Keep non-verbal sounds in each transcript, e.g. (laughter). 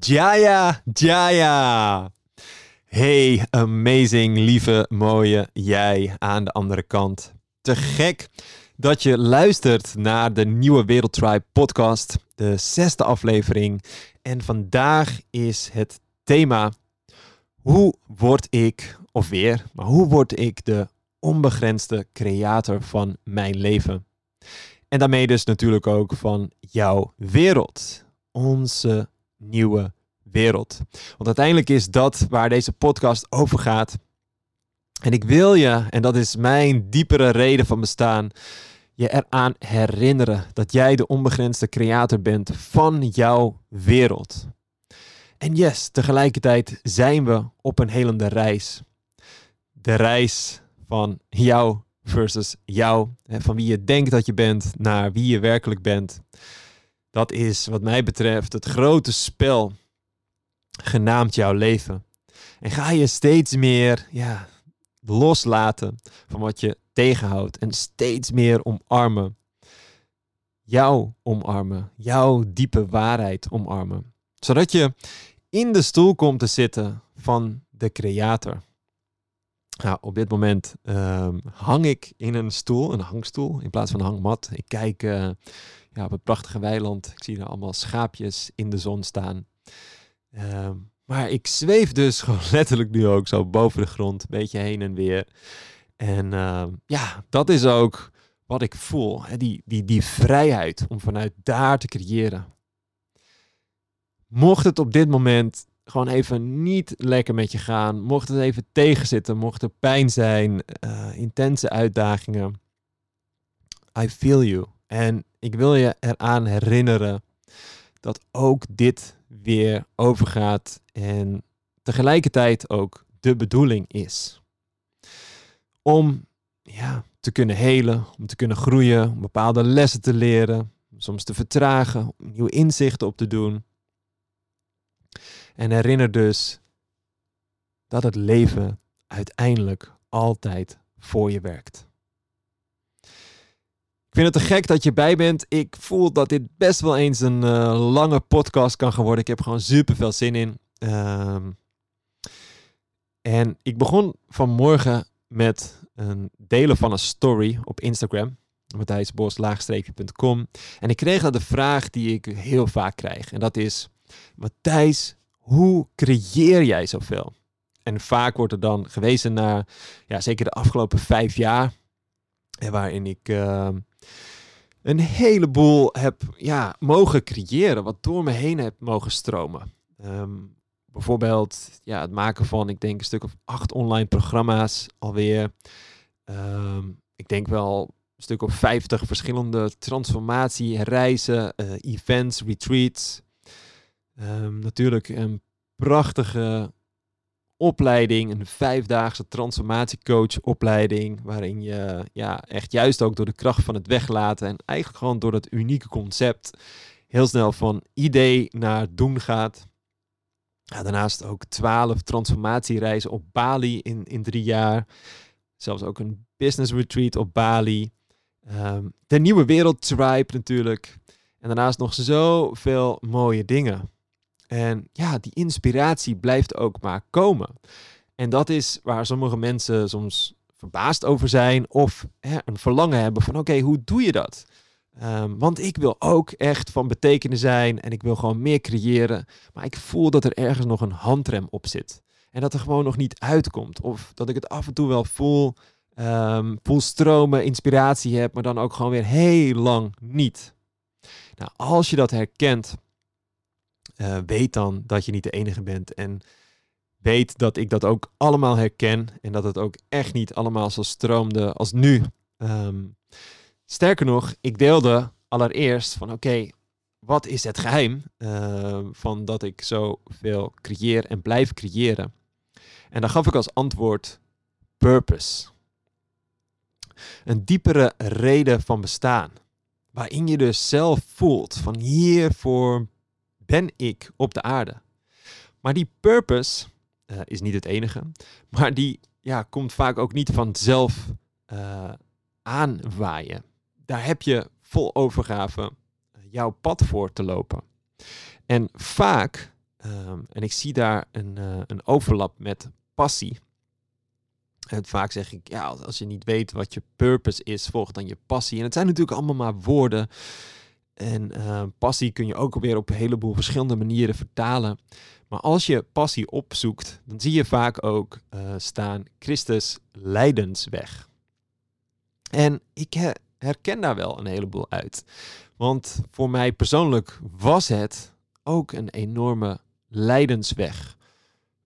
Jaya, Jaya. Hey, amazing, lieve, mooie jij aan de andere kant. Te gek dat je luistert naar de nieuwe Wereldtribe podcast, de zesde aflevering. En vandaag is het thema: hoe word ik, of weer, maar hoe word ik de onbegrensde creator van mijn leven? En daarmee dus natuurlijk ook van jouw wereld, onze nieuwe wereld. Want uiteindelijk is dat waar deze podcast over gaat. En ik wil je, en dat is mijn diepere reden van bestaan, je eraan herinneren dat jij de onbegrensde creator bent van jouw wereld. En yes, tegelijkertijd zijn we op een helende reis. De reis van jou versus jou, van wie je denkt dat je bent naar wie je werkelijk bent. Dat is wat mij betreft het grote spel genaamd jouw leven. En ga je steeds meer ja, loslaten van wat je tegenhoudt en steeds meer omarmen. Jou omarmen, jouw diepe waarheid omarmen. Zodat je in de stoel komt te zitten van de creator. Nou, op dit moment ehm, hang ik in een stoel, een hangstoel, in plaats van een hangmat. Ik kijk uh, ja, op het prachtige weiland. Ik zie er allemaal schaapjes in de zon staan. Ehm, maar ik zweef dus (laughs) gewoon letterlijk nu ook zo boven de grond, een beetje heen en weer. En ehm, ja, dat is ook wat ik voel. Hè? Die, die, die vrijheid om vanuit daar te creëren. Mocht het op dit moment gewoon even niet lekker met je gaan, mocht het even tegenzitten, mocht er pijn zijn, uh, intense uitdagingen. I feel you. En ik wil je eraan herinneren dat ook dit weer overgaat en tegelijkertijd ook de bedoeling is. Om ja, te kunnen helen, om te kunnen groeien, om bepaalde lessen te leren, soms te vertragen, om nieuwe inzichten op te doen. En herinner dus dat het leven uiteindelijk altijd voor je werkt. Vind het te gek dat je bij bent. Ik voel dat dit best wel eens een uh, lange podcast kan gaan worden. Ik heb gewoon super veel zin in. Um, en ik begon vanmorgen met een delen van een story op Instagram. matthijsbos-com. En ik kreeg daar de vraag die ik heel vaak krijg. En dat is, Matthijs, hoe creëer jij zoveel? En vaak wordt er dan gewezen naar, ja, zeker de afgelopen vijf jaar, waarin ik uh, een heleboel heb ja, mogen creëren, wat door me heen heb mogen stromen. Um, bijvoorbeeld ja, het maken van, ik denk, een stuk of acht online programma's alweer. Um, ik denk wel een stuk of vijftig verschillende transformatie, reizen, uh, events, retreats. Natuurlijk een prachtige opleiding, een vijfdaagse transformatiecoach opleiding, waarin je ja, echt juist ook door de kracht van het weglaten en eigenlijk gewoon door dat unieke concept heel snel van idee naar doen gaat. Ja, daarnaast ook twaalf transformatiereizen op Bali in, in drie jaar. Zelfs ook een business retreat op Bali. Um, de Nieuwe Wereld Tribe natuurlijk. En daarnaast nog zoveel mooie dingen. En ja, die inspiratie blijft ook maar komen. En dat is waar sommige mensen soms verbaasd over zijn of hè, een verlangen hebben van oké, hoe doe je dat? Um, want ik wil ook echt van betekenen zijn en ik wil gewoon meer creëren. Maar ik voel dat er ergens nog een handrem op zit. En dat er gewoon nog niet uitkomt. Of dat ik het af en toe wel voel, um, voel stromen, inspiratie heb, maar dan ook gewoon weer heel lang niet. Nou, als je dat herkent, uh, weet dan dat je niet de enige bent. En weet dat ik dat ook allemaal herken. En dat het ook echt niet allemaal zo stroomde als nu. Um, sterker nog, ik deelde allereerst van oké, wat is het geheim uh, van dat ik zoveel creëer en blijf creëren? En dan gaf ik als antwoord purpose. Een diepere reden van bestaan. Waarin je dus zelf voelt van hiervoor ben ik op de aarde. Maar die purpose uh, is niet het enige, (laughs) maar die ja, komt vaak ook niet vanzelf uh, aanwaaien. Daar heb je vol overgave jouw pad voor te lopen. En vaak Ehm, en ik zie daar een, een overlap met passie. En vaak zeg ik, ja, als je niet weet wat je purpose is, volg dan je passie. En het zijn natuurlijk allemaal maar woorden. En uh, passie kun je ook weer op een heleboel verschillende manieren vertalen. Maar als je passie opzoekt, dan zie je vaak ook uh, staan Christus lijdensweg. En ik herken daar wel een heleboel uit. Want voor mij persoonlijk was het ook een enorme lijdensweg.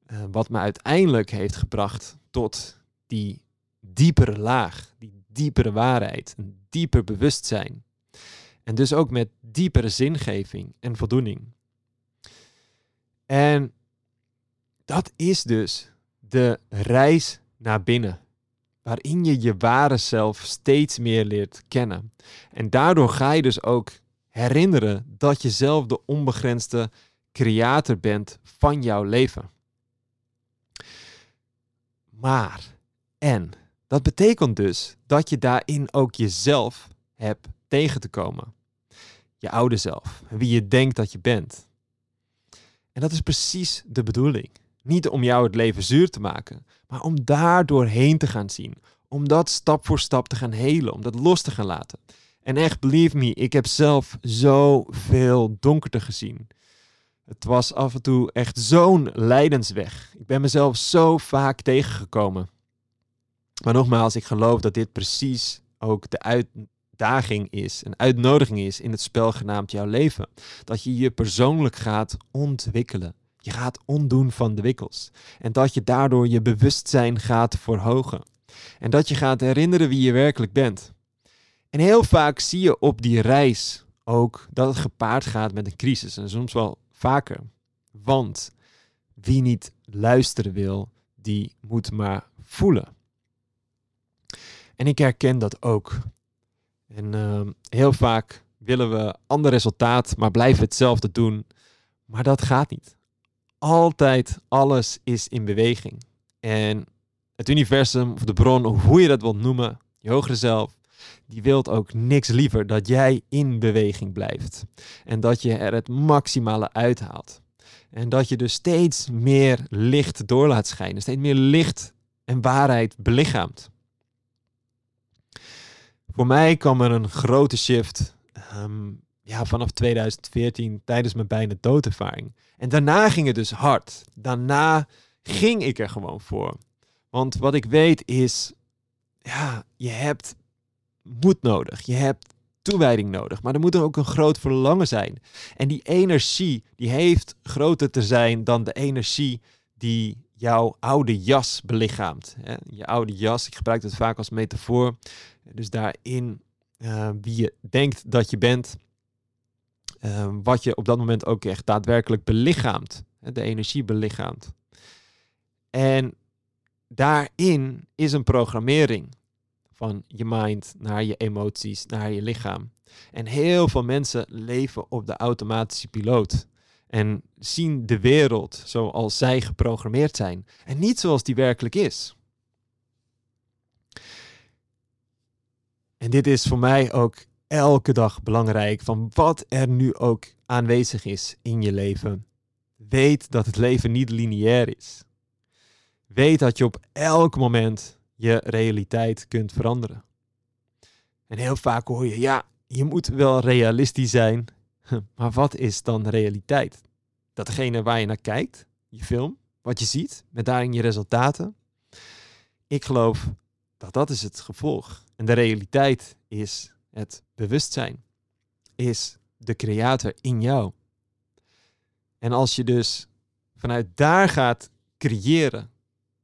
Uh, wat me uiteindelijk heeft gebracht tot die diepere laag, die diepere waarheid, een dieper bewustzijn. En dus ook met diepere zingeving en voldoening. En dat is dus de reis naar binnen, waarin je je ware zelf steeds meer leert kennen. En daardoor ga je dus ook herinneren dat je zelf de onbegrensde creator bent van jouw leven. Maar, en, dat betekent dus dat je daarin ook jezelf hebt tegen te komen. Je oude zelf, wie je denkt dat je bent. En dat is precies de bedoeling. Niet om jou het leven zuur te maken, maar om daar doorheen te gaan zien. Om dat stap voor stap te gaan helen, om dat los te gaan laten. En echt, believe me, ik heb zelf zoveel donkerte gezien. Het was af en toe echt zo'n lijdensweg. Ik ben mezelf zo vaak tegengekomen. Maar nogmaals, ik geloof dat dit precies ook de is, een uitnodiging is in het spel genaamd jouw leven. Dat je je persoonlijk gaat ontwikkelen. Je gaat ontdoen van de wikkels. En dat je daardoor je bewustzijn gaat verhogen. En dat je gaat herinneren wie je werkelijk bent. En heel vaak zie je op die reis ook dat het gepaard gaat met een crisis. En soms wel vaker. Want wie niet luisteren wil, die moet maar voelen. En ik herken dat ook. En uh, heel vaak willen we ander resultaat, maar blijven hetzelfde doen. Maar dat gaat niet. Altijd alles is in beweging. En het universum of de bron, hoe je dat wilt noemen, je hogere zelf, die wilt ook niks liever dat jij in beweging blijft. En dat je er het maximale uithaalt. En dat je dus steeds meer licht door laat schijnen. Steeds meer licht en waarheid belichaamt. Voor mij kwam er een grote shift um, ja, vanaf 2014 tijdens mijn bijna doodervaring. En daarna ging het dus hard. Daarna ging ik er gewoon voor. Want wat ik weet is, ja, je hebt moed nodig. Je hebt toewijding nodig. Maar er moet er ook een groot verlangen zijn. En die energie, die heeft groter te zijn dan de energie die jouw oude jas belichaamt. Je oude jas, ik gebruik het vaak als metafoor. Dus daarin uh, wie je denkt dat je bent. Uh, wat je op dat moment ook echt daadwerkelijk belichaamt. De energie belichaamt. En daarin is een programmering van je mind naar je emoties, naar je lichaam. En heel veel mensen leven op de automatische piloot. En zien de wereld zoals zij geprogrammeerd zijn. En niet zoals die werkelijk is. En dit is voor mij ook elke dag belangrijk. Van wat er nu ook aanwezig is in je leven. Weet dat het leven niet lineair is. Weet dat je op elk moment je realiteit kunt veranderen. En heel vaak hoor je, ja, je moet wel realistisch zijn. (laughs) Maar wat is dan realiteit? Datgene waar je naar kijkt, je film, wat je ziet, met daarin je resultaten. Ik geloof dat dat is het gevolg. En de realiteit is het bewustzijn, is de creator in jou. En als je dus vanuit daar gaat creëren,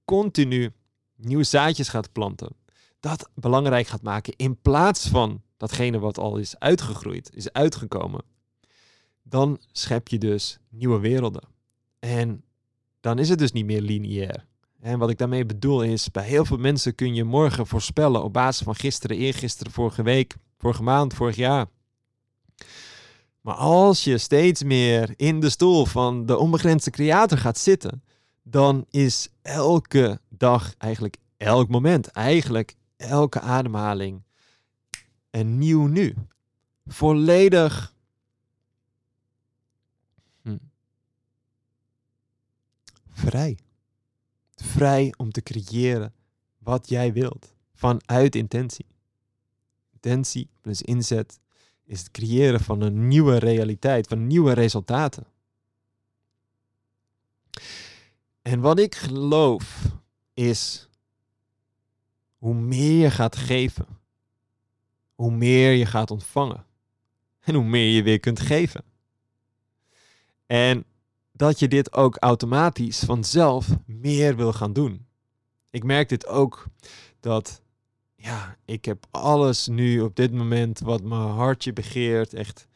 continu nieuwe zaadjes gaat planten, dat belangrijk gaat maken in plaats van datgene wat al is uitgegroeid, is uitgekomen, dan schep je dus nieuwe werelden. En dan is het dus niet meer lineair. En wat ik daarmee bedoel is, bij heel veel mensen kun je morgen voorspellen op basis van gisteren, eergisteren, vorige week, vorige maand, vorig jaar. Maar als je steeds meer in de stoel van de onbegrensde creator gaat zitten, dan is elke dag, eigenlijk elk moment, eigenlijk elke ademhaling een nieuw nu. Volledig hm, vrij. Vrij om te creëren wat jij wilt. Vanuit intentie. Intentie plus inzet is het creëren van een nieuwe realiteit, van nieuwe resultaten. En wat ik geloof is hoe meer je gaat geven, hoe meer je gaat ontvangen en hoe meer je weer kunt geven. En dat je dit ook automatisch vanzelf meer wil gaan doen. Ik merk dit ook dat ja, ik heb alles nu op dit moment wat mijn hartje begeert. Echt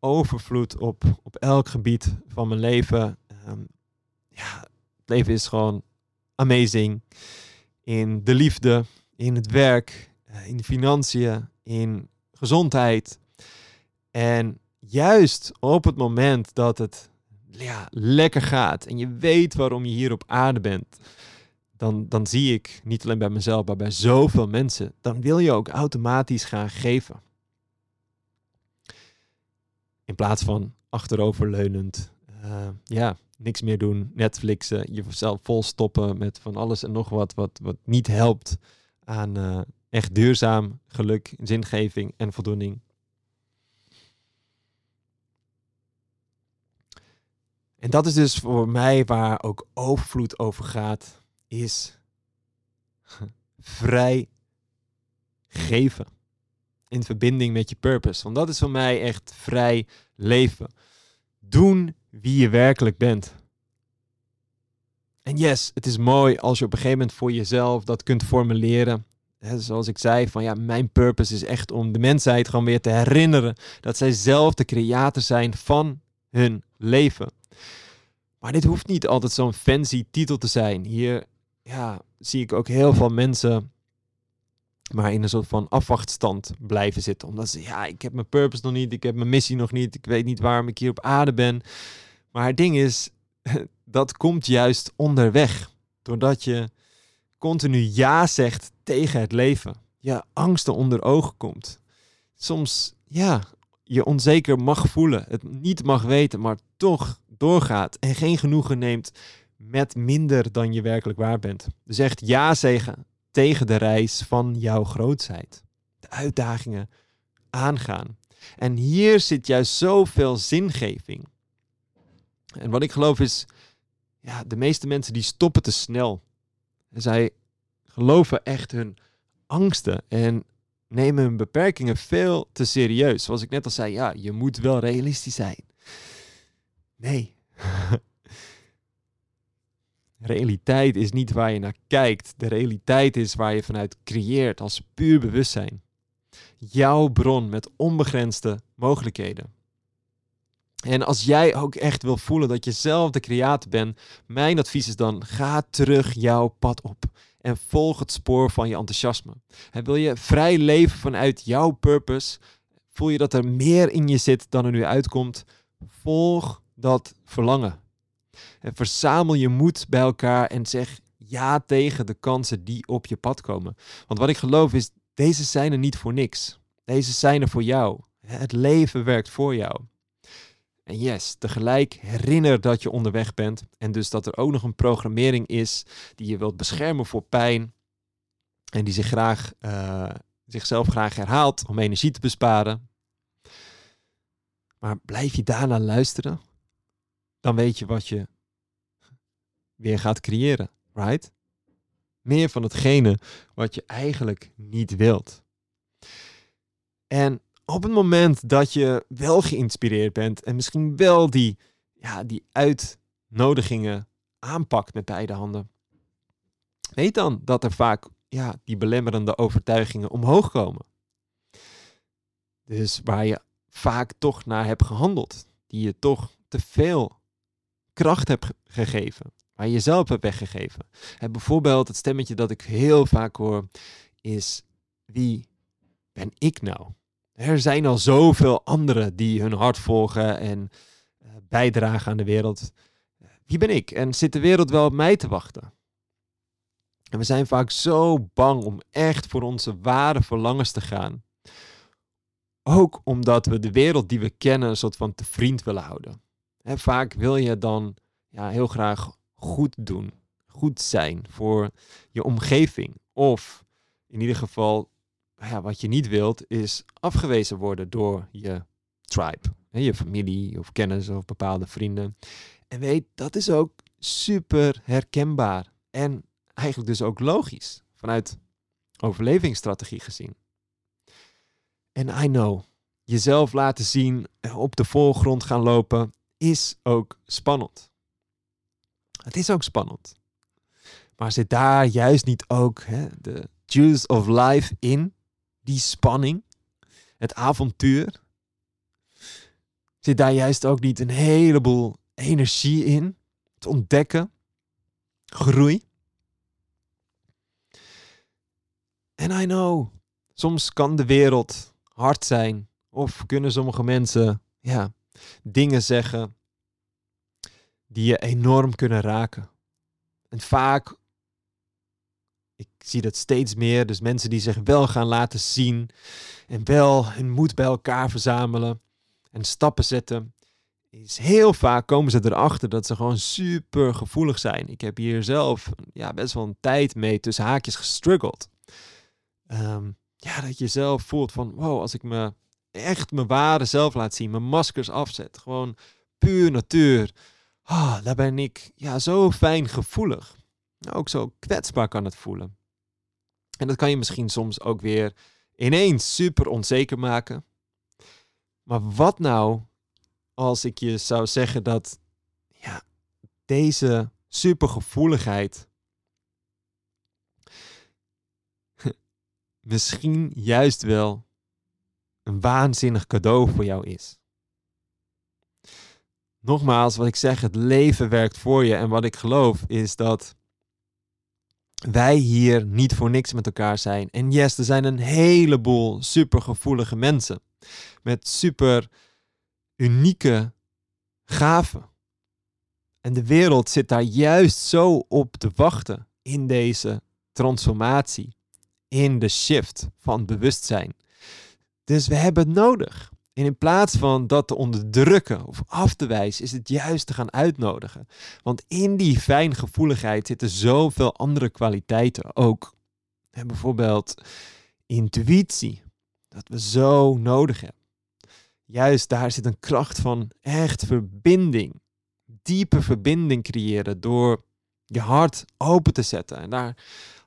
overvloed op, op elk gebied van mijn leven. Ehm, ja, het leven is gewoon amazing. In de liefde, in het werk, eh, in de financiën, in gezondheid. En juist op het moment dat het ja, lekker gaat en je weet waarom je hier op aarde bent, dan, dan zie ik, niet alleen bij mezelf, maar bij zoveel mensen, dan wil je ook automatisch gaan geven. In plaats van achteroverleunend, uh, ja, niks meer doen, Netflixen, jezelf volstoppen met van alles en nog wat, wat, wat niet helpt aan uh, echt duurzaam geluk, zingeving en voldoening. En dat is dus voor mij waar ook overvloed over gaat is vrij geven. In verbinding met je purpose. Want dat is voor mij echt vrij leven. Doen wie je werkelijk bent. En yes, het is mooi als je op een gegeven moment voor jezelf dat kunt formuleren. zoals ik zei, van ja, mijn purpose is echt om de mensheid gewoon weer te herinneren dat zij zelf de creator zijn van hun leven. Maar dit hoeft niet altijd zo'n fancy titel te zijn. Hier ja, zie ik ook heel veel mensen maar in een soort van afwachtstand blijven zitten. Omdat ze, ja, ik heb mijn purpose nog niet, ik heb mijn missie nog niet, ik weet niet waarom ik hier op aarde ben. Maar het ding is, (laughs) dat komt juist onderweg. Doordat je continu ja zegt tegen het leven. Je angsten onder ogen komt. Soms, ja, je onzeker mag voelen, het niet mag weten, maar toch doorgaat en geen genoegen neemt met minder dan je werkelijk waar bent. Dus echt ja zeggen tegen de reis van jouw grootheid. De uitdagingen aangaan. En hier zit juist zoveel zingeving. En wat ik geloof is, ja, de meeste mensen die stoppen te snel. Zij geloven echt hun angsten en nemen hun beperkingen veel te serieus. Zoals ik net al zei, ja, je moet wel realistisch zijn. Nee, (laughs) realiteit is niet waar je naar kijkt. De realiteit is waar je vanuit creëert als puur bewustzijn. Jouw bron met onbegrensde mogelijkheden. En als jij ook echt wil voelen dat je zelf de creator bent, mijn advies is dan: ga terug jouw pad op en volg het spoor van je enthousiasme. En wil je vrij leven vanuit jouw purpose? Voel je dat er meer in je zit dan er nu uitkomt? Volg dat verlangen. En verzamel je moed bij elkaar en zeg ja tegen de kansen die op je pad komen. Want wat ik geloof is, deze zijn er niet voor niks. Deze zijn er voor jou. Het leven werkt voor jou. En yes, tegelijk herinner dat je onderweg bent. En dus dat er ook nog een programmering is die je wilt beschermen voor pijn. En die zich graag, uh, zichzelf graag herhaalt om energie te besparen. Maar blijf je daarna luisteren? Dan weet je wat je weer gaat creëren, right? Meer van hetgene wat je eigenlijk niet wilt. En op het moment dat je wel geïnspireerd bent en misschien wel die, ja, die uitnodigingen aanpakt met beide handen, weet dan dat er vaak ja, die belemmerende overtuigingen omhoog komen. Dus waar je vaak toch naar hebt gehandeld, die je toch te veel kracht hebt gegeven waar je jezelf hebt weggegeven. En bijvoorbeeld het stemmetje dat ik heel vaak hoor is, wie ben ik nou? Er zijn al zoveel anderen die hun hart volgen en uh, bijdragen aan de wereld. Wie ben ik? En zit de wereld wel op mij te wachten? En we zijn vaak zo bang om echt voor onze ware verlangens te gaan. Ook omdat we de wereld die we kennen een soort van te vriend willen houden. En vaak wil je dan ja, heel graag goed doen, goed zijn voor je omgeving. Of in ieder geval, ja, wat je niet wilt, is afgewezen worden door je tribe. Je familie of kennis of bepaalde vrienden. En weet, dat is ook super herkenbaar. En eigenlijk dus ook logisch vanuit overlevingsstrategie gezien. En I know, jezelf laten zien, op de voorgrond gaan lopen, is ook spannend. Het is ook spannend. Maar zit daar juist niet ook hè, de juice of life in? Die spanning? Het avontuur? Zit daar juist ook niet een heleboel energie in? Het ontdekken? Groei? En I know, soms kan de wereld hard zijn. Of kunnen sommige mensen ja, dingen zeggen die je enorm kunnen raken. En vaak, ik zie dat steeds meer, dus mensen die zich wel gaan laten zien en wel hun moed bij elkaar verzamelen en stappen zetten, is heel vaak komen ze erachter dat ze gewoon super gevoelig zijn. Ik heb hier zelf ja, best wel een tijd mee tussen haakjes gestruggeld. Ehm, ja, dat je zelf voelt van, wow, als ik me echt mijn ware zelf laat zien, mijn maskers afzet, gewoon puur natuur, ah, daar ben ik ja, zo fijn gevoelig. Ook zo kwetsbaar kan het voelen. En dat kan je misschien soms ook weer ineens super onzeker maken. Maar wat nou als ik je zou zeggen dat ja, deze supergevoeligheid (laughs) misschien juist wel een waanzinnig cadeau voor jou is. Nogmaals, wat ik zeg, het leven werkt voor je. En wat ik geloof is dat wij hier niet voor niks met elkaar zijn. En yes, er zijn een heleboel supergevoelige mensen. Met super unieke gaven. En de wereld zit daar juist zo op te wachten in deze transformatie in de shift van bewustzijn. Dus we hebben het nodig. En in plaats van dat te onderdrukken of af te wijzen, is het juist te gaan uitnodigen. Want in die fijngevoeligheid zitten zoveel andere kwaliteiten ook. Bijvoorbeeld intuïtie, dat we zo nodig hebben. Juist daar zit een kracht van echt verbinding. Diepe verbinding creëren door je hart open te zetten. En daar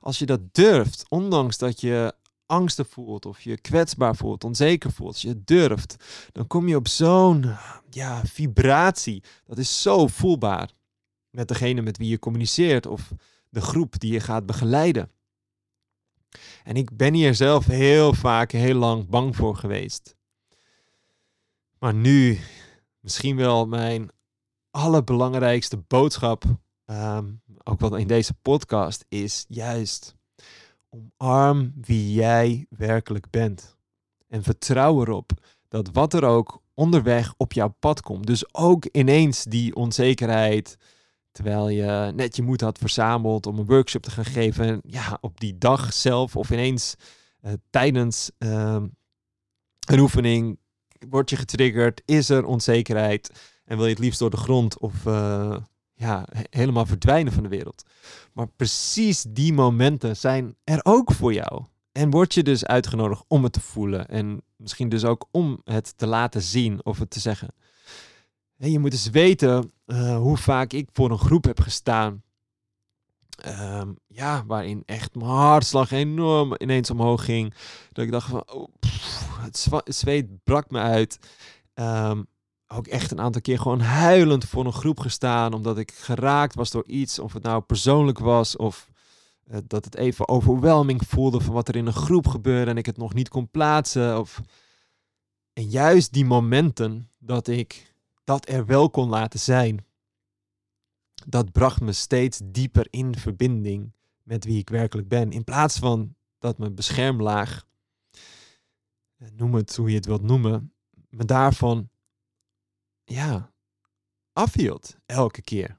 als je dat durft, ondanks dat je angsten voelt of je kwetsbaar voelt, onzeker voelt, als je durft, dan kom je op zo'n ja, vibratie. Dat is zo voelbaar met degene met wie je communiceert of de groep die je gaat begeleiden. En ik ben hier zelf heel vaak heel lang bang voor geweest. Maar nu misschien wel mijn allerbelangrijkste boodschap Ehm, ook wel in deze podcast, is juist omarm wie jij werkelijk bent. En vertrouw erop dat wat er ook onderweg op jouw pad komt, dus ook ineens die onzekerheid, terwijl je net je moed had verzameld om een workshop te gaan geven, ja, op die dag zelf of ineens uh, tijdens ehm, een oefening word je getriggerd, is er onzekerheid en wil je het liefst door de grond of uh, ja, helemaal verdwijnen van de wereld. Maar precies die momenten zijn er ook voor jou. En word je dus uitgenodigd om het te voelen. En misschien dus ook om het te laten zien of het te zeggen. En je moet eens weten uh, hoe vaak ik voor een groep heb gestaan. Um, ja, waarin echt mijn hartslag enorm ineens omhoog ging. Dat ik dacht van, oh, het, zweet brak me uit. Um, ook echt een aantal keer gewoon huilend voor een groep gestaan. Omdat ik geraakt was door iets. Of het nou persoonlijk was. Of uh, dat het even overwhelming voelde van wat er in een groep gebeurde. En ik het nog niet kon plaatsen. Of... En juist die momenten dat ik dat er wel kon laten zijn. Dat bracht me steeds dieper in verbinding met wie ik werkelijk ben. In plaats van dat mijn beschermlaag, eh, noem het hoe je het wilt noemen, me daarvan ja, afhield. Elke keer.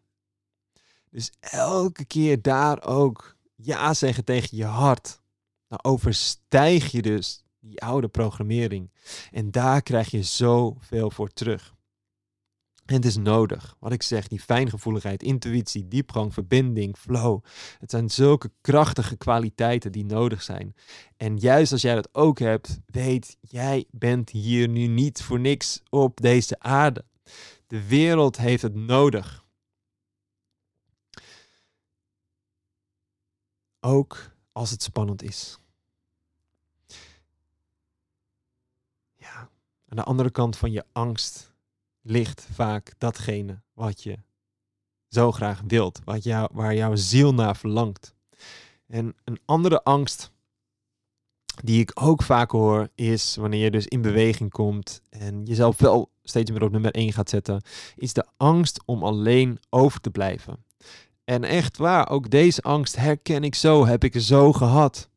Dus elke keer daar ook ja zeggen tegen je hart. Dan overstijg je dus die oude programmering. En daar krijg je zoveel voor terug. En het is nodig. Wat ik zeg, die fijngevoeligheid, intuïtie, diepgang, verbinding, flow. Het zijn zulke krachtige kwaliteiten die nodig zijn. En juist als jij dat ook hebt, weet jij bent hier nu niet voor niks op deze aarde. De wereld heeft het nodig. Ook als het spannend is. Ja, aan de andere kant van je angst ligt vaak datgene wat je zo graag wilt, wat jou, waar jouw ziel naar verlangt. En een andere angst die ik ook vaak hoor is wanneer je dus in beweging komt en jezelf wel steeds meer op nummer 1 gaat zetten, is de angst om alleen over te blijven. En echt waar, ook deze angst herken ik zo, heb ik zo gehad.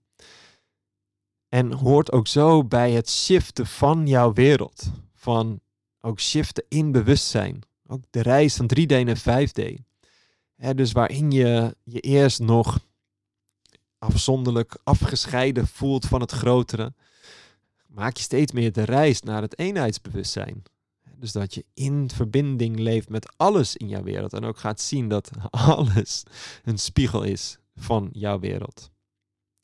En hoort ook zo bij het shiften van jouw wereld. Van ook shiften in bewustzijn. Ook de reis van 3D naar 5D. dus waarin je je eerst nog afzonderlijk afgescheiden voelt van het grotere, maak je steeds meer de reis naar het eenheidsbewustzijn. Dus dat je in verbinding leeft met alles in jouw wereld en ook gaat zien dat (laughs) alles een spiegel is van jouw wereld.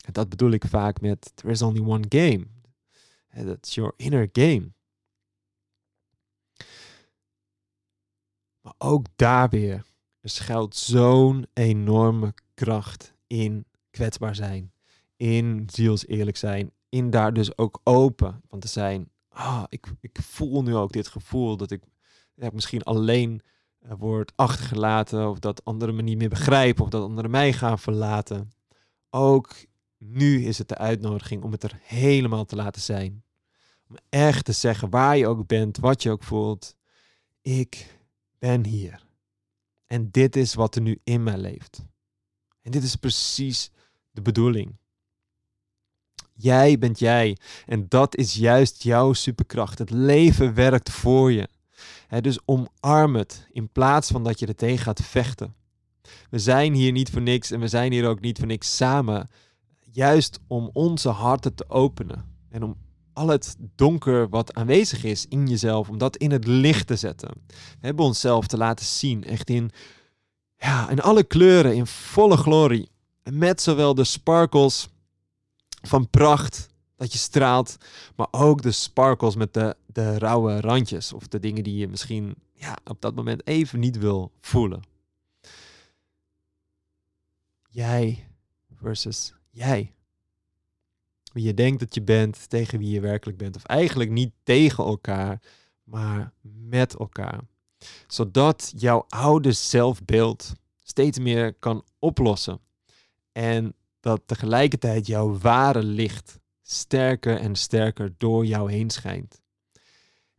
En dat bedoel ik vaak met there is only one game. That's your inner game. Maar ook daar weer, er schuilt zo'n enorme kracht in kwetsbaar zijn, in ziels eerlijk zijn, in daar dus ook open van te zijn. Ah, ik, ik voel nu ook dit gevoel dat ik ja, misschien alleen uh, word achtergelaten of dat anderen me niet meer begrijpen of dat anderen mij gaan verlaten. Ook nu is het de uitnodiging om het er helemaal te laten zijn. Om echt te zeggen waar je ook bent, wat je ook voelt. Ik ben hier. En dit is wat er nu in mij leeft. En dit is precies de bedoeling. Jij bent jij. En dat is juist jouw superkracht. Het leven werkt voor je. dus omarm het in plaats van dat je er tegen gaat vechten. We zijn hier niet voor niks en we zijn hier ook niet voor niks samen. Juist om onze harten te openen. En om al het donker wat aanwezig is in jezelf, om dat in het licht te zetten. We hebben onszelf te laten zien, echt in, ja, in alle kleuren, in volle glorie. Met zowel de sparkles van pracht dat je straalt, maar ook de sparkles met de, de rauwe randjes of de dingen die je misschien ja, op dat moment even niet wil voelen. Jij versus jij. Wie je denkt dat je bent tegen wie je werkelijk bent. Of eigenlijk niet tegen elkaar, maar met elkaar. Zodat jouw oude zelfbeeld steeds meer kan oplossen. En dat tegelijkertijd jouw ware licht sterker en sterker door jou heen schijnt.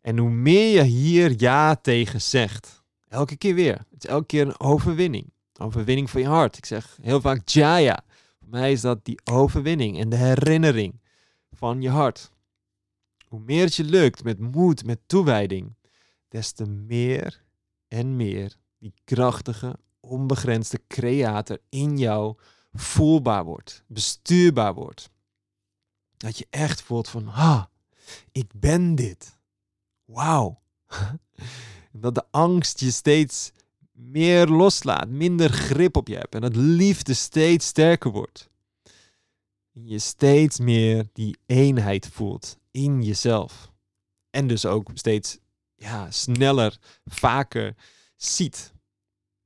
En hoe meer je hier ja tegen zegt, elke keer weer. Het is elke keer een overwinning. Overwinning van je hart. Ik zeg heel vaak Jaya. Voor mij is dat die overwinning en de herinnering van je hart. Hoe meer het je lukt met moed, met toewijding, des te meer en meer die krachtige, onbegrensde creator in jou voelbaar wordt, bestuurbaar wordt. Dat je echt voelt van, ha, ik ben dit. Wauw. (laughs) Dat de angst je steeds meer loslaat, minder grip op je hebt en dat liefde steeds sterker wordt. En je steeds meer die eenheid voelt in jezelf. En dus ook steeds ja, sneller, vaker ziet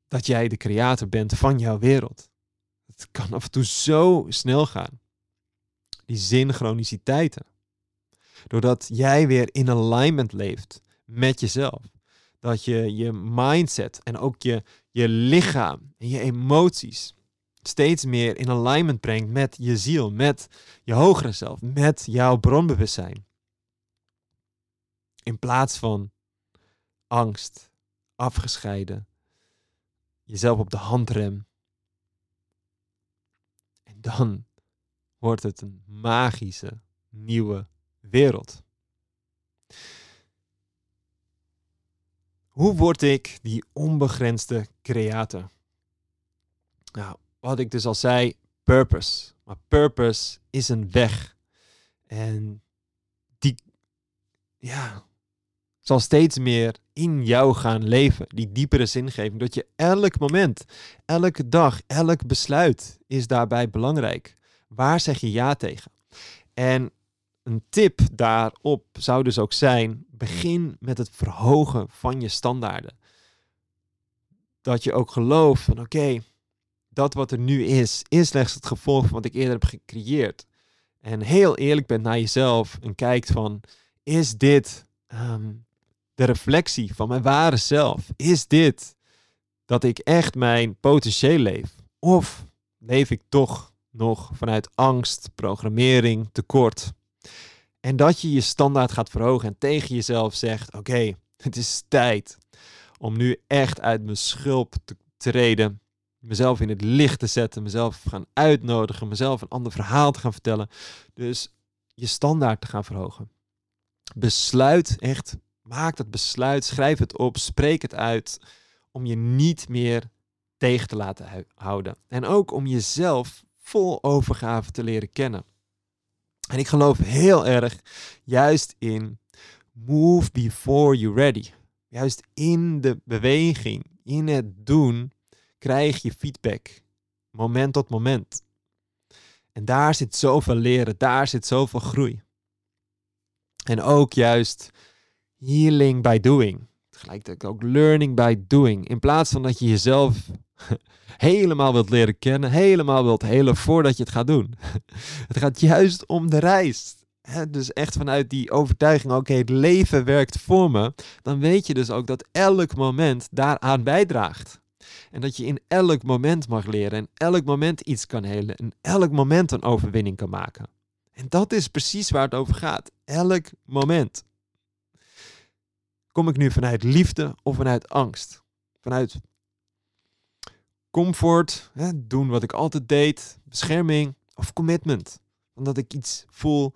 dat jij de creator bent van jouw wereld. Kan af en toe zo snel gaan. Die synchroniciteiten. Doordat jij weer in alignment leeft met jezelf. Dat je je mindset en ook je, je lichaam en je emoties steeds meer in alignment brengt met je ziel, met je hogere zelf, met jouw bronbewustzijn. In plaats van angst, afgescheiden, jezelf op de handrem (laughs) dan wordt het een magische nieuwe wereld. Hoe word ik die onbegrensde creator? Nou, wat ik dus al zei, purpose. Maar purpose is een weg. En die, ja, zal steeds meer in jou gaan leven. Die diepere zingeving. Dat je elk moment, elke dag, elk besluit is daarbij belangrijk. Waar zeg je ja tegen? En een tip daarop zou dus ook zijn: begin met het verhogen van je standaarden. Dat je ook gelooft van oké, dat wat er nu is, is slechts het gevolg van wat ik eerder heb gecreëerd. En heel eerlijk bent naar jezelf en kijkt van, is dit ehm, de reflectie van mijn ware zelf? Is dit dat ik echt mijn potentieel leef? Of leef ik toch nog vanuit angst, programmering, tekort? En dat je je standaard gaat verhogen en tegen jezelf zegt: Oké, (laughs) het is tijd om nu echt uit mijn schulp te treden. Mezelf in het licht te zetten, mezelf gaan uitnodigen, mezelf een ander verhaal te gaan vertellen. Dus je standaard te gaan verhogen. Besluit echt, maak dat besluit, schrijf het op, spreek het uit, om je niet meer tegen te laten houden. En ook om jezelf vol overgave te leren kennen. En ik geloof heel erg juist in move before you're ready. Juist in de beweging, in het doen, krijg je feedback. Moment tot moment. En daar zit zoveel leren, daar zit zoveel groei. En ook juist healing by doing. Tegelijkertijd ook learning by doing. In plaats van dat je jezelf (laughs) helemaal wilt leren kennen, helemaal wilt helen voordat je het gaat doen. (laughs) Het gaat juist om de reis. dus echt vanuit die overtuiging, oké, het leven werkt voor me, dan weet je dus ook dat elk moment daaraan bijdraagt. En dat je in elk moment mag leren en elk moment iets kan helen en elk moment een overwinning kan maken. En dat is precies waar het over gaat. Elk moment. Kom ik nu vanuit liefde of vanuit angst? Vanuit comfort, hè, doen wat ik altijd deed, bescherming of commitment. Omdat ik iets voel,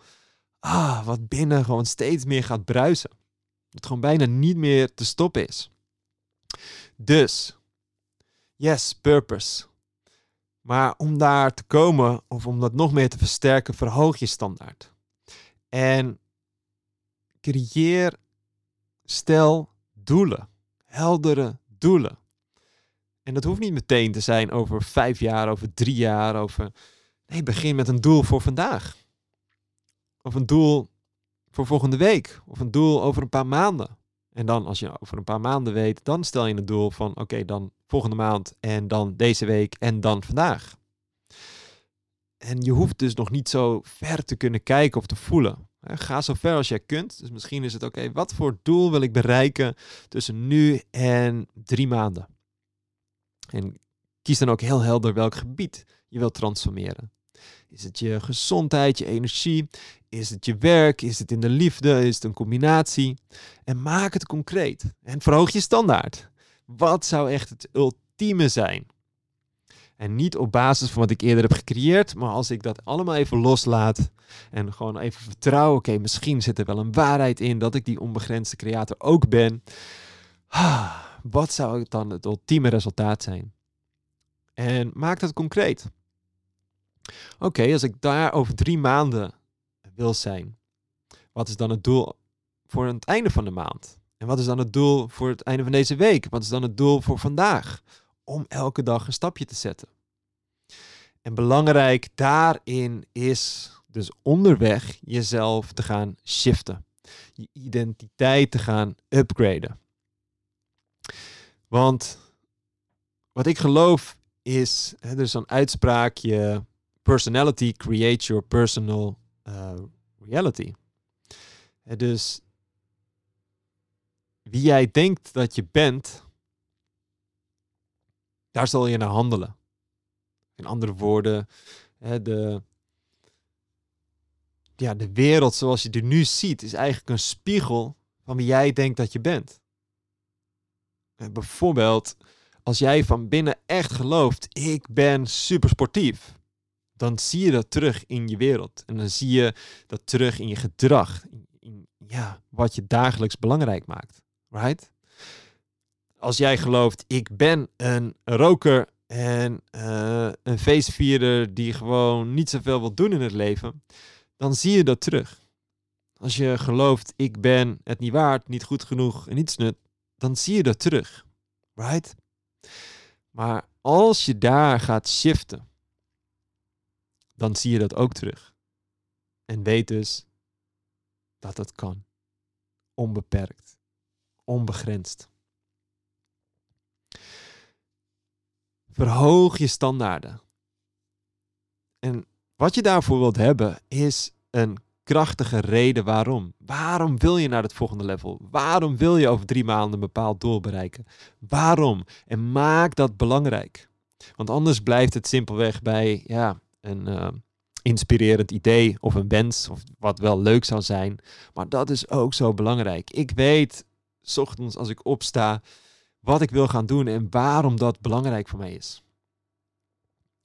ah, wat binnen gewoon steeds meer gaat bruisen. Dat gewoon bijna niet meer te stoppen is. Dus, yes, purpose. Maar om daar te komen, of om dat nog meer te versterken, verhoog je standaard. En creëer, stel doelen. Heldere doelen. En dat hoeft niet meteen te zijn over vijf jaar, over drie jaar, over... Nee, begin met een doel voor vandaag. Of een doel voor volgende week. Of een doel over een paar maanden. En dan, als je over een paar maanden weet, dan stel je een doel van: oké, dan volgende maand en dan deze week en dan vandaag. En je hoeft dus nog niet zo ver te kunnen kijken of te voelen. Ga zo ver als jij kunt. Dus misschien is het oké, wat voor doel wil ik bereiken tussen nu en drie maanden? En kies dan ook heel helder welk gebied je wilt transformeren. Is het je gezondheid, je energie? Is het je werk? Is het in de liefde? Is het een combinatie? En maak het concreet. En verhoog je standaard. Wat zou echt het ultieme zijn? En niet op basis van wat ik eerder heb gecreëerd, maar als ik dat allemaal even loslaat en gewoon even vertrouw, oké, misschien zit er wel een waarheid in dat ik die onbegrensde creator ook ben. Ah, wat zou dan het ultieme resultaat zijn? En maak dat concreet. Oké, als ik daar over drie maanden wil zijn, wat is dan het doel voor het einde van de maand? En wat is dan het doel voor het einde van deze week? Wat is dan het doel voor vandaag? Om elke dag een stapje te zetten. En belangrijk daarin is dus onderweg jezelf te gaan shiften. Je identiteit te gaan upgraden. Want wat ik geloof is, hè, er is zo'n uitspraakje, personality creates your personal uh, reality. dus wie jij denkt dat je bent, daar zal je naar handelen. In andere woorden, hè, de, ja, de wereld zoals je er nu ziet, is eigenlijk een spiegel van wie jij denkt dat je bent. Bijvoorbeeld, als jij van binnen echt gelooft, ik ben super sportief, dan zie je dat terug in je wereld. En dan zie je dat terug in je gedrag. In, ja, wat je dagelijks belangrijk maakt. Right? Als jij gelooft, ik ben een roker en uh, een feestvierder die gewoon niet zoveel wil doen in het leven, dan zie je dat terug. Als je gelooft, ik ben het niet waard, niet goed genoeg en niets nut, dan zie je dat terug. Right? Maar als je daar gaat shiften, dan zie je dat ook terug. En weet dus dat het kan. Onbeperkt. Onbegrensd. Verhoog je standaarden. En wat je daarvoor wilt hebben is een krachtige reden waarom. Waarom wil je naar het volgende level? Waarom wil je over drie maanden een bepaald doel bereiken? Waarom? En maak dat belangrijk. Want anders blijft het simpelweg bij ja, een uh, inspirerend idee of een wens of wat wel leuk zou zijn. Maar dat is ook zo belangrijk. Ik weet, s ochtends als ik opsta, wat ik wil gaan doen en waarom dat belangrijk voor mij is.